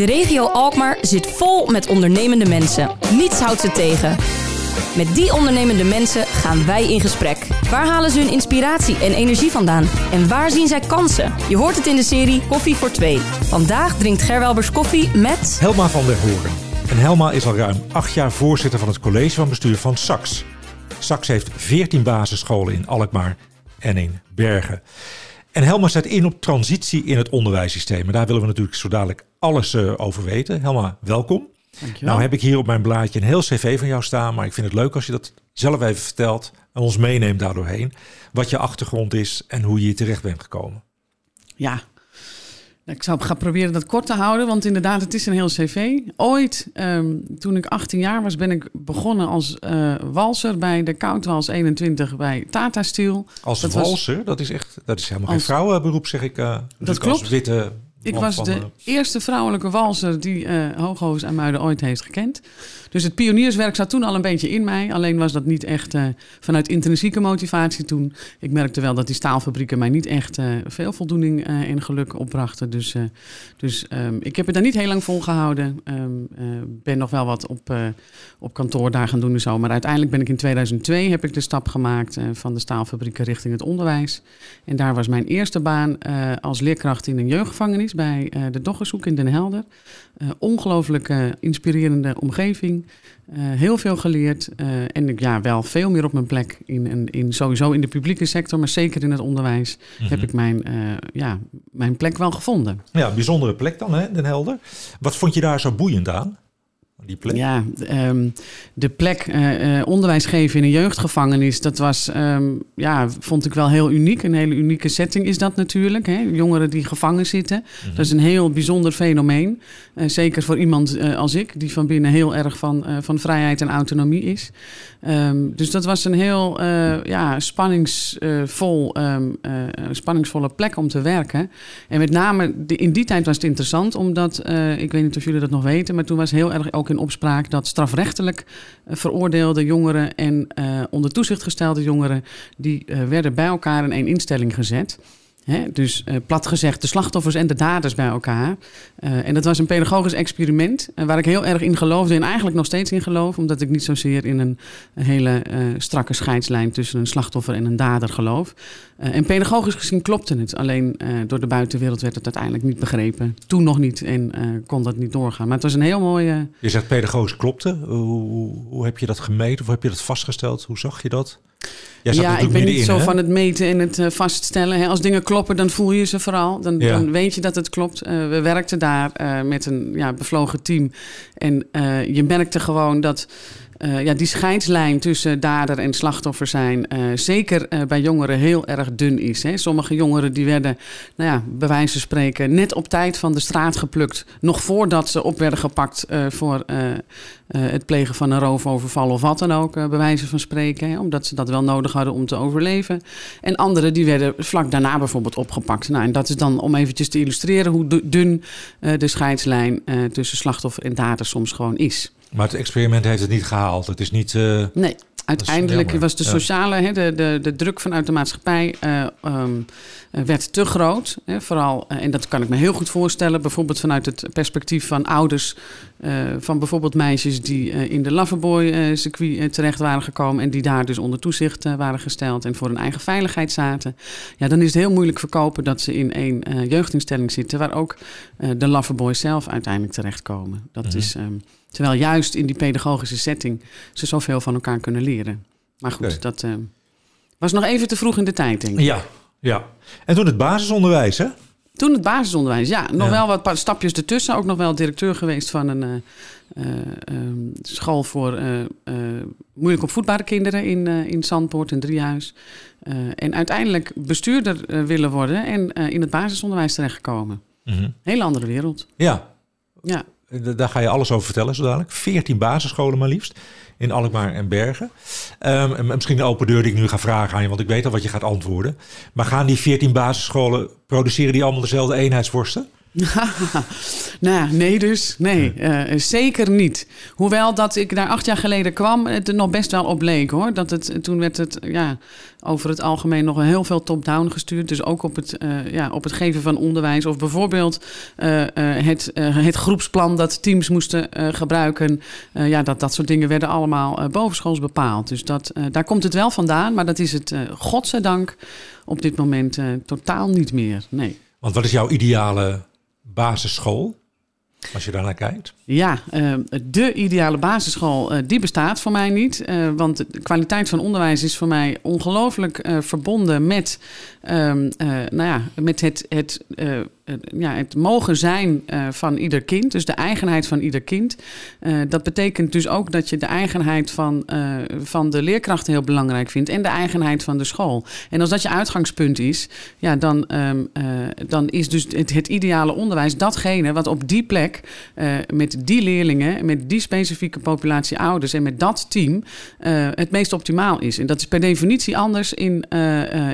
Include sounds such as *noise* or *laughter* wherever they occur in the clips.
De regio Alkmaar zit vol met ondernemende mensen. Niets houdt ze tegen. Met die ondernemende mensen gaan wij in gesprek. Waar halen ze hun inspiratie en energie vandaan? En waar zien zij kansen? Je hoort het in de serie Koffie voor Twee. Vandaag drinkt Gerwelbers koffie met... Helma van der Hoorn. En Helma is al ruim acht jaar voorzitter van het college van bestuur van SAX. SAX heeft 14 basisscholen in Alkmaar en in Bergen. En Helma zet in op transitie in het onderwijssysteem. En daar willen we natuurlijk zo dadelijk alles uh, over weten. Helma, welkom. Dankjewel. Nou heb ik hier op mijn blaadje een heel cv van jou staan. Maar ik vind het leuk als je dat zelf even vertelt en ons meeneemt daardoorheen. Wat je achtergrond is en hoe je hier terecht bent gekomen. Ja, ik zal gaan proberen dat kort te houden, want inderdaad, het is een heel cv. Ooit, um, toen ik 18 jaar was, ben ik begonnen als uh, walser bij de Koudwals 21 bij Tata Steel. Als dat walser? Was... Dat is echt, dat is helemaal als... geen vrouwenberoep, zeg ik. Uh, dat klopt. Als witte ik was de uh... eerste vrouwelijke walser die uh, Hooghoos en Muiden ooit heeft gekend. Dus het pionierswerk zat toen al een beetje in mij. Alleen was dat niet echt uh, vanuit intrinsieke motivatie toen. Ik merkte wel dat die staalfabrieken mij niet echt veel voldoening en geluk opbrachten. Dus, dus um, ik heb het daar niet heel lang volgehouden. Um, ben nog wel wat op, op kantoor daar gaan doen en zo. Maar uiteindelijk ben ik in 2002 heb ik de stap gemaakt van de staalfabrieken richting het onderwijs. En daar was mijn eerste baan als leerkracht in een jeugdgevangenis bij de Doggershoek in Den Helder. Uh, ongelooflijk uh, inspirerende omgeving. heel veel geleerd. en ja, wel veel meer op mijn plek. In, in, in, sowieso in de publieke sector, maar zeker in het onderwijs. Mm -hmm. heb ik mijn, ja, mijn plek wel gevonden. Ja, bijzondere plek dan, hè, Den Helder. Wat vond je daar zo boeiend aan? Die plek? Ja, um, de plek uh, onderwijs geven in een jeugdgevangenis, dat was, um, ja, vond ik wel heel uniek. Een hele unieke setting is dat natuurlijk. Hè? Jongeren die gevangen zitten. Mm -hmm. Dat is een heel bijzonder fenomeen. Uh, zeker voor iemand als ik, die van binnen heel erg van, van vrijheid en autonomie is. Um, dus dat was een heel ja, spanningsvol, spanningsvolle plek om te werken. En met name de, in die tijd was het interessant, omdat, ik weet niet of jullie dat nog weten, maar toen was heel erg ook in opspraak dat strafrechtelijk uh, veroordeelde jongeren en uh, onder toezicht gestelde jongeren, die uh, werden bij elkaar in één instelling gezet. Dus uh, plat gezegd, de slachtoffers en de daders bij elkaar. Uh, en dat was een pedagogisch experiment uh, waar ik heel erg in geloofde en eigenlijk nog steeds in geloof, omdat ik niet zozeer in een, een hele strakke scheidslijn tussen een slachtoffer en een dader geloof. en pedagogisch gezien klopte het, alleen door de buitenwereld werd het uiteindelijk niet begrepen. Toen nog niet en kon dat niet doorgaan. Maar het was een heel mooie. Je zegt pedagogisch klopte. Hoe, hoe heb je dat gemeten of heb je dat vastgesteld? Hoe zag je dat? Ja, ik ben niet in, zo hè? van het meten en het uh, vaststellen. Hè. Als dingen kloppen, dan voel je ze vooral. Dan, ja. dan weet je dat het klopt. Uh, we werkten daar uh, met een ja, bevlogen team. En je merkte gewoon dat uh, ja, die scheidslijn tussen dader en slachtoffer zijn, uh, zeker uh, bij jongeren heel erg dun is. Hè. Sommige jongeren die werden, nou ja, bij wijze van spreken, net op tijd van de straat geplukt. Nog voordat ze op werden gepakt voor het plegen van een roofoverval of wat dan ook, bij wijze van spreken. Omdat ze dat wel nodig hadden om te overleven. En anderen die werden vlak daarna bijvoorbeeld opgepakt. Nou, en dat is dan om eventjes te illustreren hoe dun de scheidslijn tussen slachtoffer en dader soms gewoon is. Maar het experiment heeft het niet gehaald. Het is niet. Uh, nee, uiteindelijk was de sociale, ja. hè, de, de, de druk vanuit de maatschappij uh, um, werd te groot. Vooral, uh, en dat kan ik me heel goed voorstellen, bijvoorbeeld vanuit het perspectief van ouders. Van bijvoorbeeld meisjes die in de Loverboy-circuit terecht waren gekomen. en die daar dus onder toezicht waren gesteld. en voor hun eigen veiligheid zaten. Ja, dan is het heel moeilijk verkopen dat ze in één jeugdinstelling zitten. waar ook de Loverboys zelf uiteindelijk terechtkomen. Dat mm -hmm. is. Um, Terwijl juist in die pedagogische setting ze zoveel van elkaar kunnen leren. Maar goed, okay. dat uh, was nog even te vroeg in de tijd, denk ik. Ja, ja. En toen het basisonderwijs, hè? Toen het basisonderwijs, ja. Nog ja. wel wat paar stapjes ertussen. Ook nog wel directeur geweest van een uh, uh, school voor moeilijk opvoedbare kinderen in, in Zandpoort en Driehuis. en uiteindelijk bestuurder willen worden en in het basisonderwijs terechtgekomen. Mm -hmm. Hele andere wereld. Ja. Ja. Daar ga je alles over vertellen zo dadelijk. 14 basisscholen maar liefst. In Alkmaar en Bergen. En misschien een open deur die ik nu ga vragen aan je. Want ik weet al wat je gaat antwoorden. Maar gaan die 14 basisscholen... Produceren die allemaal dezelfde eenheidsworsten? *laughs* nou nee dus. Nee, uh, zeker niet. Hoewel dat ik daar acht jaar geleden kwam, het er nog best wel op leek hoor. Dat het, toen werd het ja, over het algemeen nog heel veel top-down gestuurd. Dus ook op het, uh, ja, op het geven van onderwijs. Of bijvoorbeeld uh, het, het groepsplan dat teams moesten gebruiken. ja, dat, dat soort dingen werden allemaal bovenschools bepaald. Dus dat, daar komt het wel vandaan. Maar dat is het, godzijdank, op dit moment totaal niet meer. Nee. Want wat is jouw ideale basisschool? Als je daarnaar kijkt? Ja, uh, de ideale basisschool, uh, die bestaat voor mij niet. Uh, want de kwaliteit van onderwijs is voor mij ongelooflijk verbonden met, ehm, nou ja, met het, het ja, het mogen zijn uh, van ieder kind, dus de eigenheid van ieder kind. Uh, dat betekent dus ook dat je de eigenheid van, uh, van de leerkrachten heel belangrijk vindt en de eigenheid van de school. En als dat je uitgangspunt is, ja, dan, um, dan is dus het, het, ideale onderwijs datgene wat op die plek met die leerlingen, met die specifieke populatie ouders en met dat team het meest optimaal is. En dat is per definitie anders in,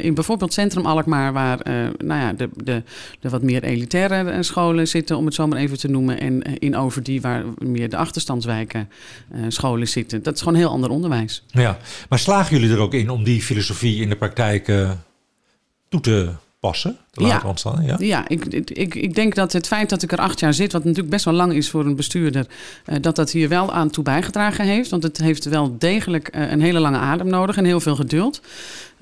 in bijvoorbeeld Centrum Alkmaar, waar nou ja, de, de, de wat meer elitaire eh, scholen zitten, om het zo maar even te noemen. En eh, in Overdie, waar meer de achterstandswijken uh, scholen zitten. Dat is gewoon heel ander onderwijs. Ja, maar slagen jullie er ook in om die filosofie in de praktijk toe te passen? Ja, ontstaan? Ja, ja ik, ik, ik denk dat het feit dat ik er acht jaar zit, wat natuurlijk best wel lang is voor een bestuurder, uh, dat dat hier wel aan toe bijgedragen heeft. Want het heeft wel degelijk uh, een hele lange adem nodig en heel veel geduld.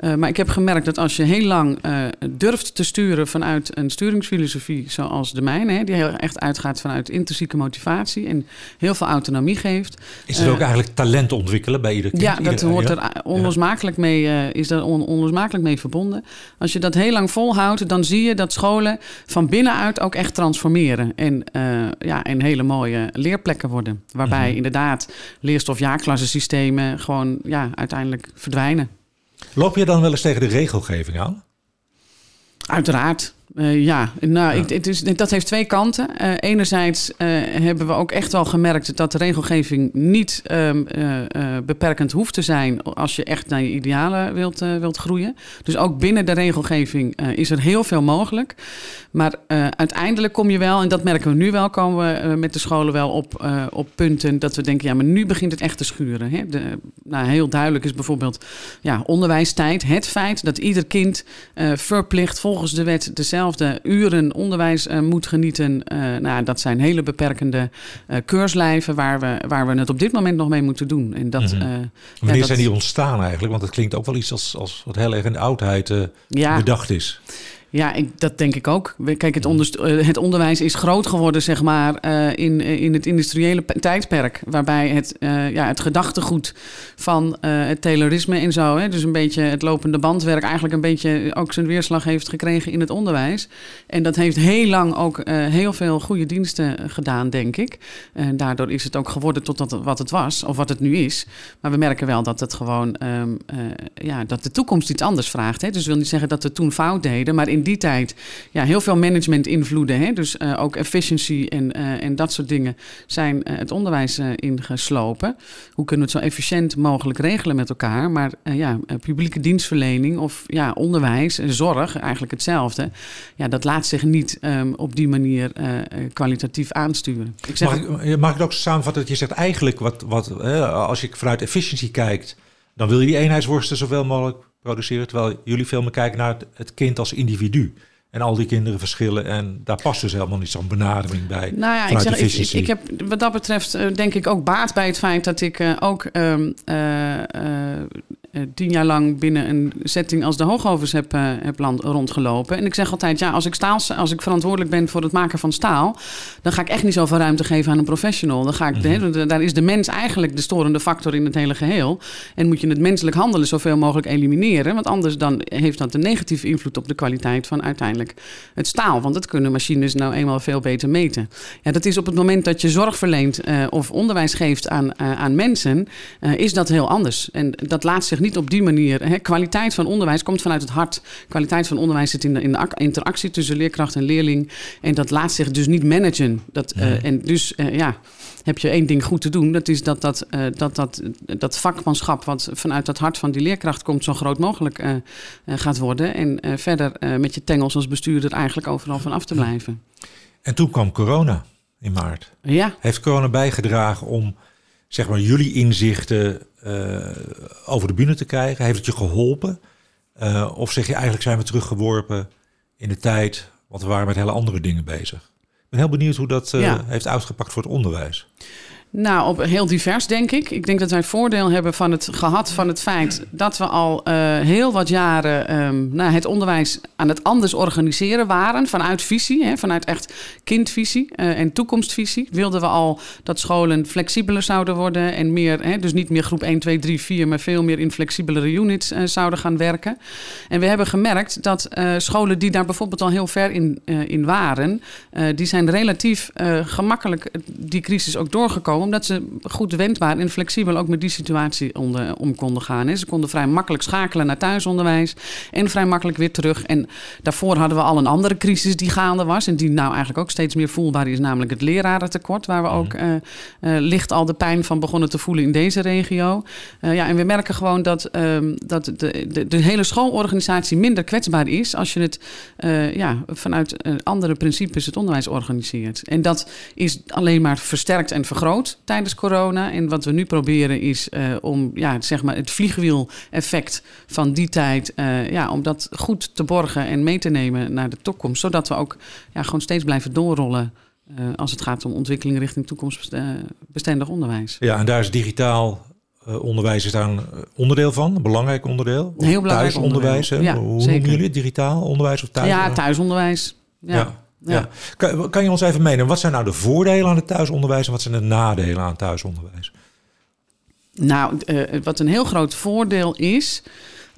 Uh, maar ik heb gemerkt dat als je heel lang uh, durft te sturen vanuit een sturingsfilosofie zoals de mijne, hè, die heel echt uitgaat vanuit intrinsieke motivatie en heel veel autonomie geeft. Is er ook eigenlijk talent ontwikkelen bij ieder kind? Ja, dat hoort er onlosmakelijk mee, is on, onlosmakelijk mee verbonden. Als je dat heel lang volhoudt, dan zie je dat scholen van binnenuit ook echt transformeren en, ja, en hele mooie leerplekken worden. Waarbij mm -hmm. inderdaad leerstof-jaarklassensystemen gewoon ja, uiteindelijk verdwijnen. Loop je dan wel eens tegen de regelgeving aan? Uiteraard. Uh, ja, nou, ja. Ik, het is, dat heeft twee kanten. Uh, enerzijds uh, hebben we ook echt wel gemerkt dat de regelgeving niet um, beperkend hoeft te zijn als je echt naar je idealen wilt, wilt groeien. Dus ook binnen de regelgeving is er heel veel mogelijk. Maar uiteindelijk kom je wel, en dat merken we nu wel, komen we met de scholen wel op, op punten dat we denken, ja, maar nu begint het echt te schuren. Hè? De, nou, heel duidelijk is bijvoorbeeld ja, onderwijstijd. Het feit dat ieder kind verplicht volgens de wet dezelfde dezelfde uren onderwijs uh, moet genieten. Uh, nou, dat zijn hele beperkende uh, keurslijven waar we, waar we het op dit moment nog mee moeten doen. En dat, -hmm. Wanneer ja, zijn die ontstaan eigenlijk? Want het klinkt ook wel iets als, als wat heel erg in de oudheid ja. bedacht is. Ja, ik, dat denk ik ook. Kijk, het, onder, eh, het onderwijs is groot geworden, zeg maar, uh, in, eh, in het industriële tijdperk. Waarbij het, uh, ja, het gedachtegoed van het Taylorisme en zo, hè, dus een beetje het lopende bandwerk, eigenlijk een beetje ook zijn weerslag heeft gekregen in het onderwijs. En dat heeft heel lang ook heel veel goede diensten gedaan, denk ik. En daardoor is het ook geworden tot dat, wat het was, of wat het nu is. Maar we merken wel dat het gewoon, um, ja, dat de toekomst iets anders vraagt. Hè. Dus ik wil niet zeggen dat we toen fout deden, maar in die tijd ja, heel veel management invloeden. Hè? Dus uh, ook efficiency en, uh, en dat soort dingen zijn uh, het onderwijs ingeslopen. Hoe kunnen we het zo efficiënt mogelijk regelen met elkaar? Maar ja, publieke dienstverlening of ja, onderwijs en zorg, eigenlijk hetzelfde. Ja, dat laat zich niet um, op die manier kwalitatief aansturen. Ik zeg mag, ik, mag ik het ook samenvatten dat je zegt eigenlijk wat, wat als je vanuit efficiëntie kijkt, dan wil je die eenheidsworsten zoveel mogelijk produceren. Terwijl jullie veel meer kijken naar het, kind als individu. En al die kinderen verschillen. En daar past dus helemaal niet zo'n benadering bij. Nou ja, ik, zeg, ik, ik, heb wat dat betreft uh, denk ik ook baat bij het feit dat ik uh, ook uh, uh, tien jaar lang binnen een setting als de Hoogovens heb, uh, heb land, rondgelopen. En ik zeg altijd, ja, als ik, staal, als ik verantwoordelijk ben voor het maken van staal, dan ga ik echt niet zoveel ruimte geven aan een professional. Dan ga ik, mm-hmm. de, daar is de mens eigenlijk de storende factor in het hele geheel. En moet je het menselijk handelen zoveel mogelijk elimineren. Want anders dan heeft dat een negatieve invloed op de kwaliteit van uiteindelijk het staal. Want dat kunnen machines nou eenmaal veel beter meten. Ja, dat is op het moment dat je zorg verleent uh, of onderwijs geeft aan, uh, aan mensen, is dat heel anders. En dat laat zich niet op die manier. Hè. Kwaliteit van onderwijs komt vanuit het hart. Kwaliteit van onderwijs zit in de, in de interactie tussen leerkracht en leerling. En dat laat zich dus niet managen. Dat, uh, en dus uh, ja, heb je één ding goed te doen. Dat is dat dat, uh, dat, dat, dat vakmanschap wat vanuit het hart van die leerkracht komt... zo groot mogelijk gaat worden. En verder met je tengels als bestuurder eigenlijk overal van af te blijven. En toen kwam corona in maart. Ja. Heeft corona bijgedragen om zeg maar, jullie inzichten uh, over de bühne te krijgen? Heeft het je geholpen? Uh, of zeg je eigenlijk zijn we teruggeworpen in de tijd, want we waren met hele andere dingen bezig? Ik ben heel benieuwd hoe dat uh, ja. heeft uitgepakt voor het onderwijs. Nou, op heel divers, denk ik. Ik denk dat wij voordeel hebben van het gehad van het feit dat we al uh, heel wat jaren um, nou, het onderwijs aan het anders organiseren waren. Vanuit visie, hè, vanuit echt kindvisie uh, en toekomstvisie. Wilden we al dat scholen flexibeler zouden worden en meer, hè, dus niet meer groep 1, 2, 3, 4, maar veel meer in flexibelere units uh, zouden gaan werken. En we hebben gemerkt dat scholen die daar bijvoorbeeld al heel ver in, in waren, die zijn relatief gemakkelijk die crisis ook doorgekomen omdat ze goed wendbaar en flexibel ook met die situatie onder, om konden gaan. Ze konden vrij makkelijk schakelen naar thuisonderwijs en vrij makkelijk weer terug. En daarvoor hadden we al een andere crisis die gaande was en die nou eigenlijk ook steeds meer voelbaar is, namelijk het lerarentekort, waar we ook uh, uh, licht al de pijn van begonnen te voelen in deze regio. Uh, ja, en we merken gewoon dat, um, dat de, de, de, hele schoolorganisatie minder kwetsbaar is als je het ja, vanuit andere principes het onderwijs organiseert. En dat is alleen maar versterkt en vergroot tijdens corona. En wat we nu proberen is uh, om ja, zeg maar het vliegwiel-effect van die tijd, uh, ja, om dat goed te borgen en mee te nemen naar de toekomst. Zodat we ook ja, gewoon steeds blijven doorrollen. Uh, als het gaat om ontwikkeling richting toekomstbestendig onderwijs. Ja, en daar is digitaal onderwijs is daar een onderdeel van, een belangrijk onderdeel. Een heel belangrijk thuisonderwijs. Ja, Hoe zeker. noemen jullie het? Digitaal onderwijs of thuis? Ja, thuisonderwijs. ja. ja. Ja. Kan, kan, je ons even meenemen, wat zijn nou de voordelen aan het thuisonderwijs en wat zijn de nadelen aan het thuisonderwijs? Nou, uh, wat een heel groot voordeel is,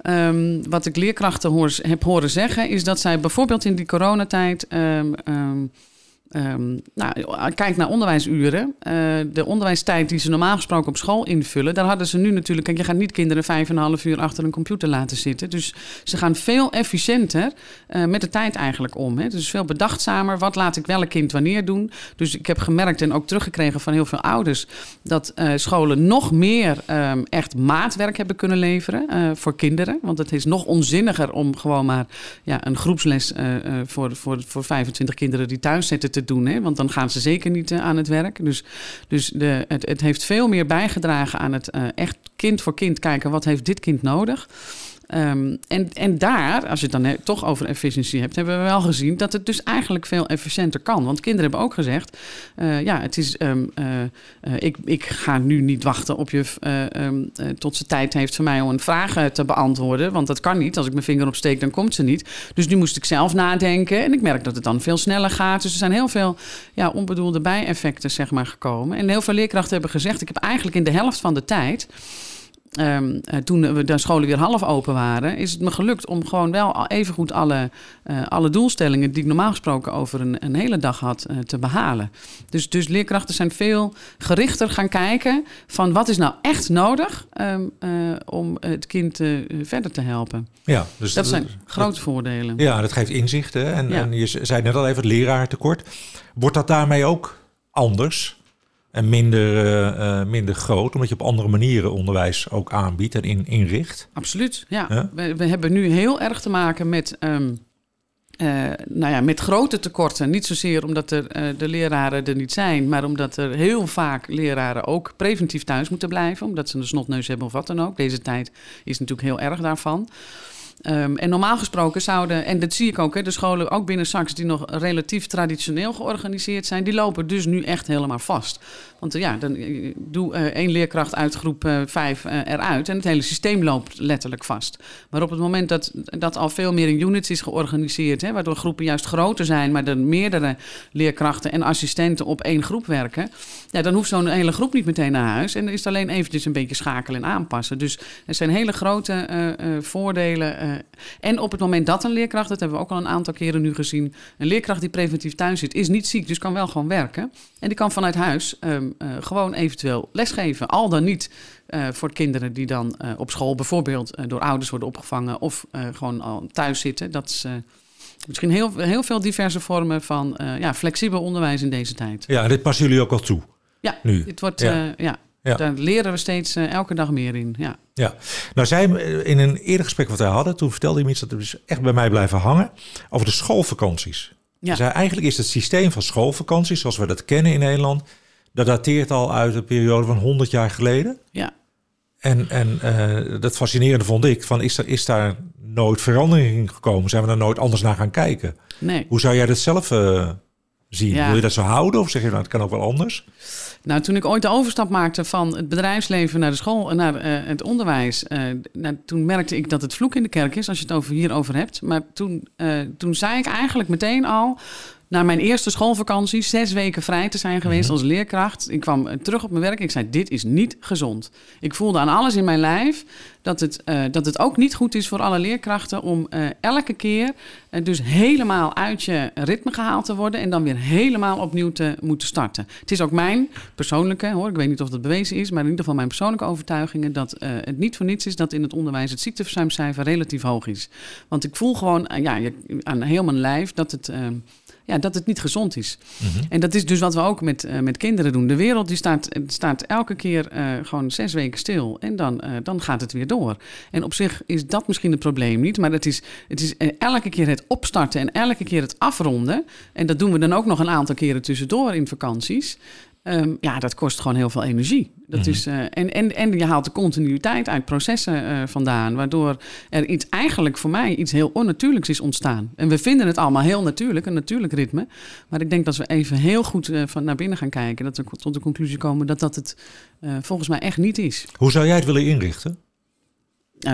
um, wat ik leerkrachten hoor, heb horen zeggen, is dat zij bijvoorbeeld in die coronatijd. Um, um, Um, nou, kijk naar onderwijsuren. Uh, de onderwijstijd die ze normaal gesproken op school invullen, daar hadden ze nu natuurlijk. Kijk, je gaat niet kinderen vijf en een half uur achter een computer laten zitten. Dus ze gaan veel efficiënter uh, met de tijd eigenlijk om. Hè. Dus veel bedachtzamer. Wat laat ik welk kind wanneer doen? Dus ik heb gemerkt en ook teruggekregen van heel veel ouders dat scholen nog meer um, echt maatwerk hebben kunnen leveren voor kinderen. Want het is nog onzinniger om gewoon maar ja, een groepsles voor, voor, voor 25 kinderen die thuis zitten doen. Hè? Want dan gaan ze zeker niet uh, aan het werk. Dus, dus de, het, het heeft veel meer bijgedragen aan het uh, echt kind voor kind kijken. Wat heeft dit kind nodig? Um, en, en daar, als je het dan toch over efficiëntie hebt, hebben we wel gezien dat het dus eigenlijk veel efficiënter kan. Want kinderen hebben ook gezegd: uh, ja, het is. Um, uh, uh, ik, ik ga nu niet wachten op je um, tot ze tijd heeft voor mij om een vraag te beantwoorden. Want dat kan niet. Als ik mijn vinger opsteek, dan komt ze niet. Dus nu moest ik zelf nadenken. En ik merk dat het dan veel sneller gaat. Dus er zijn heel veel ja, onbedoelde bijeffecten zeg maar, gekomen. En heel veel leerkrachten hebben gezegd: ik heb eigenlijk in de helft van de tijd. Um, uh, toen we de scholen weer half open waren, is het me gelukt om gewoon wel even goed alle, uh, alle doelstellingen die ik normaal gesproken over een, een hele dag had, uh, te behalen. Dus, dus leerkrachten zijn veel gerichter gaan kijken van wat is nou echt nodig um, om het kind verder te helpen. Ja, dus dat zijn grote dat, voordelen. Ja, dat geeft inzichten. En, ja. en je zei net al even het leraartekort. Wordt dat daarmee ook anders? En minder, uh, minder groot, omdat je op andere manieren onderwijs ook aanbiedt en in, inricht. Absoluut, ja. ja? We, we, hebben nu heel erg te maken met, um, uh, nou ja, met grote tekorten. Niet zozeer omdat er, de leraren er niet zijn, maar omdat er heel vaak leraren ook preventief thuis moeten blijven, omdat ze een snotneus hebben of wat dan ook. Deze tijd is natuurlijk heel erg daarvan. Um, en normaal gesproken zouden, en dat zie ik ook, hè, de scholen ook binnen SAX die nog relatief traditioneel georganiseerd zijn, die lopen dus nu echt helemaal vast. Want uh, ja, dan uh, doe uh, één leerkracht uit groep 5 eruit en het hele systeem loopt letterlijk vast. Maar op het moment dat dat al veel meer in units is georganiseerd, hè, waardoor groepen juist groter zijn, maar er meerdere leerkrachten en assistenten op één groep werken, ja, dan hoeft zo'n hele groep niet meteen naar huis en dan is het alleen eventjes een beetje schakelen en aanpassen. Dus er zijn hele grote voordelen. En op het moment dat een leerkracht, dat hebben we ook al een aantal keren nu gezien, een leerkracht die preventief thuis zit, is niet ziek, dus kan wel gewoon werken. En die kan vanuit huis um, uh, gewoon eventueel lesgeven. Al dan niet uh, voor kinderen die dan uh, op school bijvoorbeeld door ouders worden opgevangen of gewoon al thuis zitten. Dat is misschien heel, heel veel diverse vormen van ja, flexibel onderwijs in deze tijd. Ja, dit passen jullie ook al toe. Ja, nu. dit wordt ja. ja. Ja. Daar leren we steeds uh, elke dag meer in. Ja. ja. Nou, zij in een eerder gesprek wat wij hadden, toen vertelde me iets dat er dus echt bij mij blijven hangen over de schoolvakanties. Ja. Dus eigenlijk is het systeem van schoolvakanties, zoals we dat kennen in Nederland, dat dateert al uit een periode van 100 jaar geleden. Ja. En, en eh, dat fascinerende vond ik, van is, er, is daar nooit verandering in gekomen? Zijn we daar nooit anders naar gaan kijken? Nee. Hoe zou jij dat zelf eh, zien? Ja. Wil je dat zo houden of zeg je nou, het kan ook wel anders? Nou, toen ik ooit de overstap maakte van het bedrijfsleven naar de school, naar eh, het onderwijs, eh, nou, toen merkte ik dat het vloek in de kerk is, als je het over hierover hebt. Maar toen, eh, toen zei ik eigenlijk meteen al, na mijn eerste schoolvakantie, zes weken vrij te zijn geweest als leerkracht. Ik kwam eh, terug op mijn werk. Ik zei: Dit is niet gezond. Ik voelde aan alles in mijn lijf dat het, eh, dat het ook niet goed is voor alle leerkrachten om eh, elke keer eh, dus helemaal uit je ritme gehaald te worden en dan weer helemaal opnieuw te moeten starten. Het is ook mijn persoonlijke, hoor, ik weet niet of dat bewezen is, maar in ieder geval mijn persoonlijke overtuigingen dat het niet voor niets is dat in het onderwijs het ziekteverzuimcijfer relatief hoog is. Want ik voel gewoon ja, aan heel mijn lijf dat het. Eh, ja, dat het niet gezond is. En dat is dus wat we ook met, eh, met kinderen doen. De wereld die staat, staat elke keer eh, gewoon zes weken stil. En dan, eh, dan gaat het weer door. En op zich is dat misschien het probleem niet. Maar het is, het is eh, elke keer het opstarten en elke keer het afronden. En dat doen we dan ook nog een aantal keren tussendoor in vakanties. Ehm, ja, dat kost gewoon heel veel energie. Dat is, eh, en, en, en je haalt de continuïteit uit processen eh, vandaan, waardoor er iets eigenlijk voor mij iets heel onnatuurlijks is ontstaan. En we vinden het allemaal heel natuurlijk, een natuurlijk ritme. Maar ik denk dat we even heel goed eh, van naar binnen gaan kijken, dat we tot de conclusie komen dat dat het volgens mij echt niet is. Hoe zou jij het willen inrichten?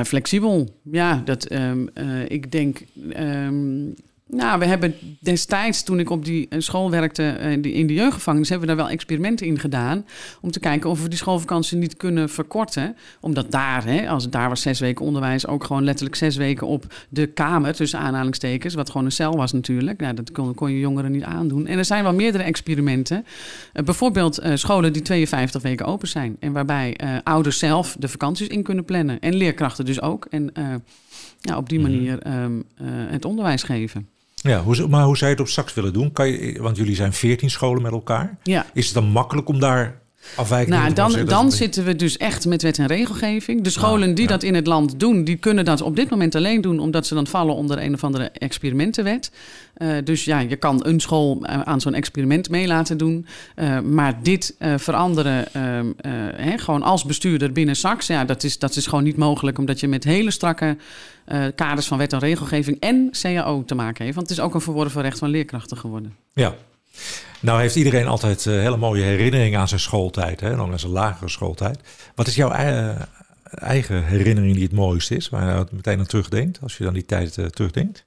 Flexibel, ja, dat, ehm, eh, ik denk. ehm, nou, we hebben destijds, toen ik op die eh, school werkte eh, in de- jeugdgevangenis, hebben we daar wel experimenten in gedaan. Om te kijken of we die schoolvakantie niet kunnen verkorten. Omdat daar, hè, als het daar was zes weken onderwijs, ook gewoon letterlijk zes weken op de kamer, tussen aanhalingstekens, wat gewoon een cel was natuurlijk. Nou, dat kon, kon je jongeren niet aandoen. En er zijn wel meerdere experimenten. Eh, bijvoorbeeld scholen die 52 weken open zijn. En waarbij ouders zelf de vakanties in kunnen plannen. En leerkrachten dus ook. En ja, op die manier ehm, eh, het onderwijs geven. Ja, hoe, maar hoe zou je het op straks willen doen? Kan je, want jullie zijn 14 scholen met elkaar. Ja. Is het dan makkelijk om daar Nou, dan, dan zitten we dus echt met wet en regelgeving. De scholen die ja. dat in het land doen, die kunnen dat op dit moment alleen doen, omdat ze dan vallen onder een of andere experimentenwet. Eh, dus ja, je kan een school eh, aan zo'n experiment mee laten doen. Eh, maar dit veranderen, ehm, eh, hè, gewoon als bestuurder binnen SAX, ja, dat is, dat is gewoon niet mogelijk, omdat je met hele strakke kaders van wet en regelgeving en CAO te maken heeft. Want het is ook een verworven recht van leerkrachten geworden. Ja. Nou heeft iedereen altijd eh, hele mooie herinneringen aan zijn schooltijd. Hè? Ook aan zijn lagere schooltijd. Wat is jouw ei- eigen herinnering die het mooiste is? Waar je meteen aan terugdenkt, als je dan die tijd eh, terugdenkt?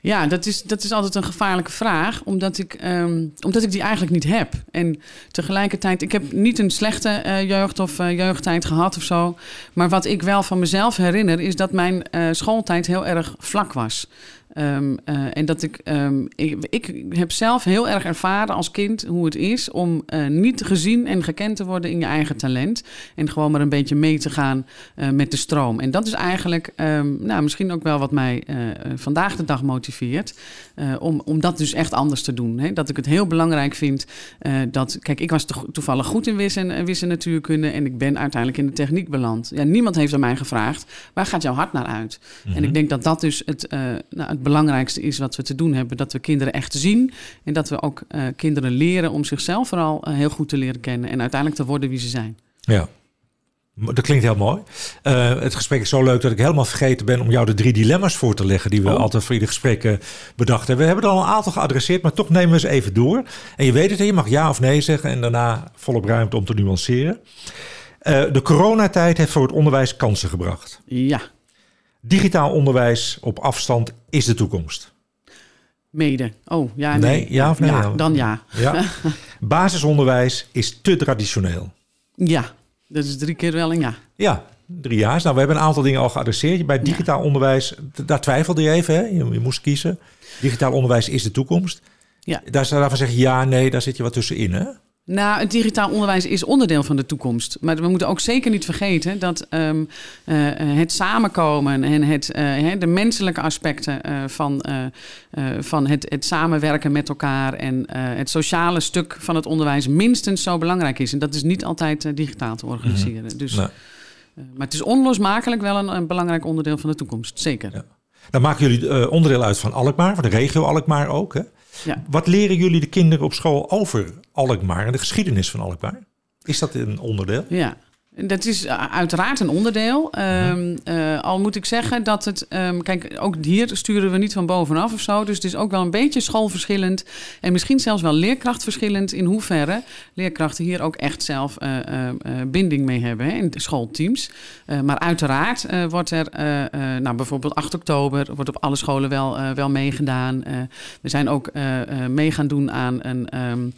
Ja, dat is, dat is altijd een gevaarlijke vraag, omdat ik, ehm, omdat ik die eigenlijk niet heb. En tegelijkertijd, ik heb niet een slechte eh, jeugd of eh, jeugdtijd gehad of zo. Maar wat ik wel van mezelf herinner, is dat mijn eh, schooltijd heel erg vlak was. Ehm, eh, en dat ik, ehm, ik, ik heb zelf heel erg ervaren als kind hoe het is om eh, niet gezien en gekend te worden in je eigen talent. En gewoon maar een beetje mee te gaan eh, met de stroom. En dat is eigenlijk ehm, nou, misschien ook wel wat mij vandaag de dag motiveert. om, om dat dus echt anders te doen. Hè? Dat ik het heel belangrijk vind dat. Kijk, ik was to- toevallig goed in wis en, eh, wis en natuurkunde. En ik ben uiteindelijk in de techniek beland. Ja, niemand heeft aan mij gevraagd. Waar gaat jouw hart naar uit? En ik denk dat dat dus het, nou, het belangrijkste is wat we te doen hebben. Dat we kinderen echt zien. En dat we ook eh, kinderen leren om zichzelf vooral eh, heel goed te leren kennen. En uiteindelijk te worden wie ze zijn. Ja. Dat klinkt heel mooi. Eh, het gesprek is zo leuk dat ik helemaal vergeten ben om jou de drie dilemma's voor te leggen die we Oh. altijd voor ieder gesprek bedacht hebben. We hebben er al een aantal geadresseerd, maar toch nemen we ze even door. En je weet het, je mag ja of nee zeggen en daarna volop ruimte om te nuanceren. De coronatijd heeft voor het onderwijs kansen gebracht. Ja, Digitaal onderwijs op afstand is de toekomst. mede. Oh, ja, Nee, nee. ja of nee? Ja, dan ja. Ja. *laughs* Basisonderwijs is te traditioneel. Ja, dat is drie keer wel een ja. Ja, drie jaar. Nou, we hebben een aantal dingen al geadresseerd. Bij digitaal onderwijs, daar twijfelde je even. Hè? Je, je moest kiezen. Digitaal onderwijs is de toekomst. Ja. Daar zou daarvan zeggen ja, nee, daar zit je wat tussenin. Hè? Nou, het digitaal onderwijs is onderdeel van de toekomst. Maar we moeten ook zeker niet vergeten dat ehm, eh, het samenkomen en het, eh, hè, de menselijke aspecten eh, van, eh, eh, van het, het samenwerken met elkaar en eh, het sociale stuk van het onderwijs minstens zo belangrijk is. En dat is niet altijd eh, digitaal te organiseren. Dus, Nou, eh, maar het is onlosmakelijk wel een, een belangrijk onderdeel van de toekomst. Zeker. Ja. dan maken jullie eh, onderdeel uit van Alkmaar, van de regio Alkmaar ook. Hè? Ja. Wat leren jullie de kinderen op school over Alkmaar en de geschiedenis van Alkmaar? Is dat een onderdeel? Ja, dat is uh, uiteraard een onderdeel. Um, uh, al moet ik zeggen dat het. Um, kijk, ook hier sturen we niet van bovenaf of zo. Dus het is ook wel een beetje schoolverschillend. En misschien zelfs wel leerkrachtverschillend. In hoeverre leerkrachten hier ook echt zelf uh, binding mee hebben hè, in de schoolteams. maar uiteraard wordt er. nou, bijvoorbeeld 8 oktober wordt op alle scholen wel, wel meegedaan. we zijn ook mee gaan doen aan een. Um,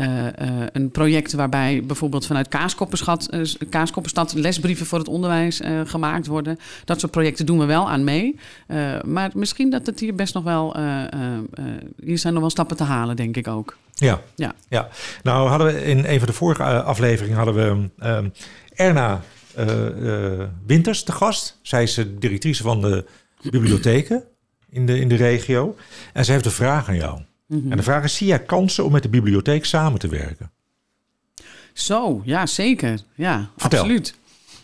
uh, uh, een project waarbij bijvoorbeeld vanuit Kaaskoppenstad, Kaaskoppenstad lesbrieven voor het onderwijs gemaakt worden. Dat soort projecten doen we wel aan mee. maar misschien dat het hier best nog wel. hier zijn nog wel stappen te halen, denk ik ook. Ja, ja. ja. nou hadden we in een van de vorige afleveringen hadden we Erna Winters te gast. Zij is de directrice van de bibliotheken in de, in de regio. En zij heeft een vraag aan jou. En de vraag is, zie jij kansen om met de bibliotheek samen te werken? Zo, ja, zeker. Ja, Vertel. absoluut.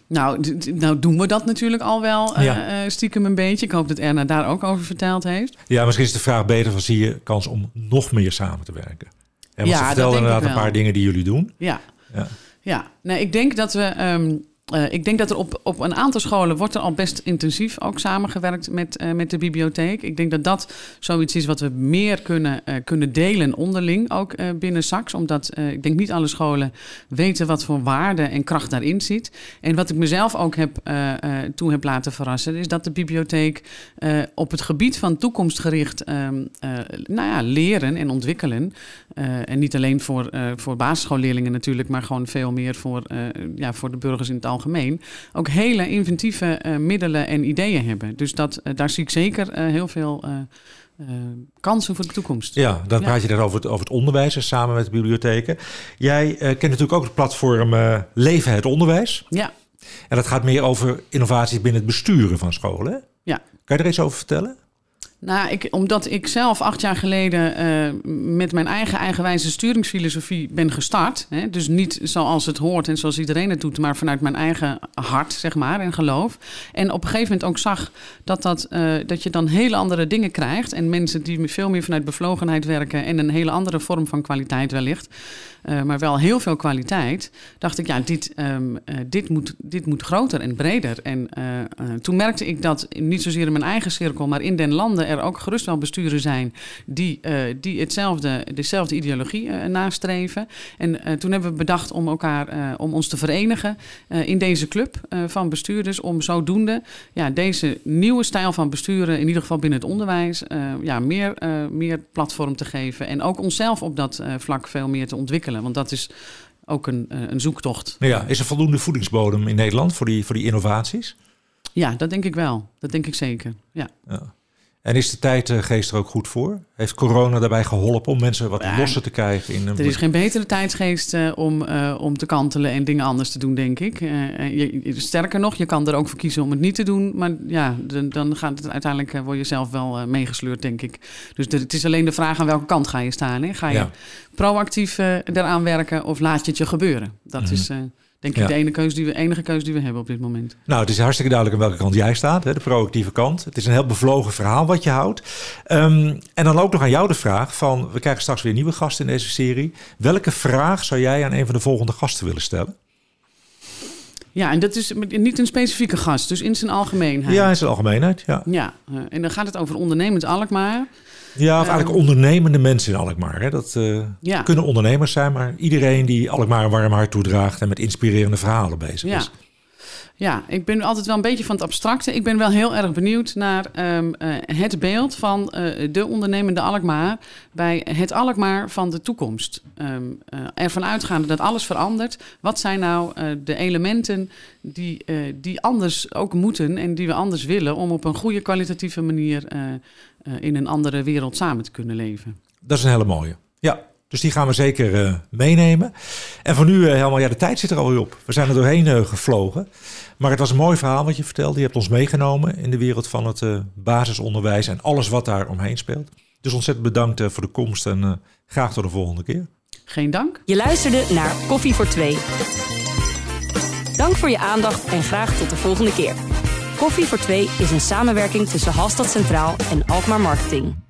Nou, nou doen we dat natuurlijk al wel ja. uh, stiekem een beetje. Ik hoop dat Erna daar ook over verteld heeft. Ja, misschien is de vraag beter van zie je kans om nog meer samen te werken? En ja, ze vertelde inderdaad een paar dingen die jullie doen. Ja, ja. ja. Nee, ik denk dat we... Um, uh, ik denk dat er op, op een aantal scholen wordt er al best intensief ook samengewerkt met, uh, met de bibliotheek. Ik denk dat dat zoiets is wat we meer kunnen, uh, kunnen delen onderling, ook binnen SAX. Omdat ik denk niet alle scholen weten wat voor waarde en kracht daarin zit. En wat ik mezelf ook heb, toen heb laten verrassen, is dat de bibliotheek op het gebied van toekomstgericht ehm, nou ja, leren en ontwikkelen. en niet alleen voor, voor basisschoolleerlingen natuurlijk, maar gewoon veel meer voor, ja, voor de burgers in het algemeen algemeen ook hele inventieve uh, middelen en ideeën hebben. Dus dat, uh, daar zie ik zeker uh, heel veel kansen voor de toekomst. Ja, dan praat je daar over het, over het onderwijs samen met de bibliotheken. Jij kent natuurlijk ook het platform Leven het Onderwijs. Ja. En dat gaat meer over innovaties binnen het besturen van scholen. Ja. Kan je er iets over vertellen? Nou, ik, omdat ik zelf acht jaar geleden uh, met mijn eigen eigenwijze sturingsfilosofie ben gestart. Hè, dus niet zoals het hoort en zoals iedereen het doet, maar vanuit mijn eigen hart, zeg maar, en geloof. En op een gegeven moment ook zag dat, dat, uh, dat je dan hele andere dingen krijgt. En mensen die veel meer vanuit bevlogenheid werken en een hele andere vorm van kwaliteit wellicht. Uh, maar wel heel veel kwaliteit. Dacht ik, ja, dit, um, dit, moet, dit moet groter en breder. En toen merkte ik dat niet zozeer in mijn eigen cirkel, maar in den landen er ook gerust wel besturen zijn die, die hetzelfde, dezelfde ideologie nastreven. En toen hebben we bedacht om elkaar, om ons te verenigen in deze club van bestuurders, om zodoende ja, deze nieuwe stijl van besturen, in ieder geval binnen het onderwijs, ja, meer, meer platform te geven. En ook onszelf op dat vlak veel meer te ontwikkelen. Want dat is ook een, een zoektocht. Ja, is er voldoende voedingsbodem in Nederland voor die, voor die innovaties? Ja, dat denk ik wel. Dat denk ik zeker. Ja. ja. En is de tijdgeest er ook goed voor? Heeft corona daarbij geholpen om mensen wat ja, losser te krijgen? In een... Er is geen betere tijdsgeest uh, om, uh, om te kantelen en dingen anders te doen, denk ik. Uh, je, sterker nog, je kan er ook voor kiezen om het niet te doen. Maar ja, dan, dan gaat het uiteindelijk word je zelf wel meegesleurd, denk ik. Dus de, het is alleen de vraag aan welke kant ga je staan. Hè? Ga je ja. proactief eraan werken of laat je het je gebeuren? Dat mm -hmm. is denk ik de ene keuze die we, enige keuze die we hebben op dit moment. Nou, het is hartstikke duidelijk aan welke kant jij staat, hè, de proactieve kant. Het is een heel bevlogen verhaal wat je houdt. Um, en dan ook nog aan jou de vraag van, we krijgen straks weer nieuwe gasten in deze serie. Welke vraag zou jij aan een van de volgende gasten willen stellen? Ja, en dat is niet een specifieke gast, dus in zijn algemeenheid. Ja, in zijn algemeenheid, ja. Ja, eh, en dan gaat het over ondernemend Alkmaar. Ja, of eigenlijk ehm, ondernemende mensen in Alkmaar. Hè? Dat uh, ja. kunnen ondernemers zijn, maar iedereen die Alkmaar een warm hart toedraagt en met inspirerende verhalen bezig ja. is. Ja, ik ben altijd wel een beetje van het abstracte. Ik ben wel heel erg benieuwd naar um, uh, het beeld van uh, de ondernemende Alkmaar bij het Alkmaar van de toekomst. Um, uh, ervan uitgaande dat alles verandert. Wat zijn nou de elementen die, die anders ook moeten en die we anders willen om op een goede kwalitatieve manier in een andere wereld samen te kunnen leven? Dat is een hele mooie. Ja, dus die gaan we zeker uh, meenemen. En voor nu, uh, helemaal, ja, de tijd zit er alweer op. We zijn er doorheen uh, gevlogen. Maar het was een mooi verhaal wat je vertelde. Je hebt ons meegenomen in de wereld van het basisonderwijs en alles wat daar omheen speelt. Dus ontzettend bedankt voor de komst en graag tot de volgende keer. Geen dank. Je luisterde naar Koffie voor Twee. Dank voor je aandacht en graag tot de volgende keer. Koffie voor Twee is een samenwerking tussen Halstad Centraal en Alkmaar Marketing.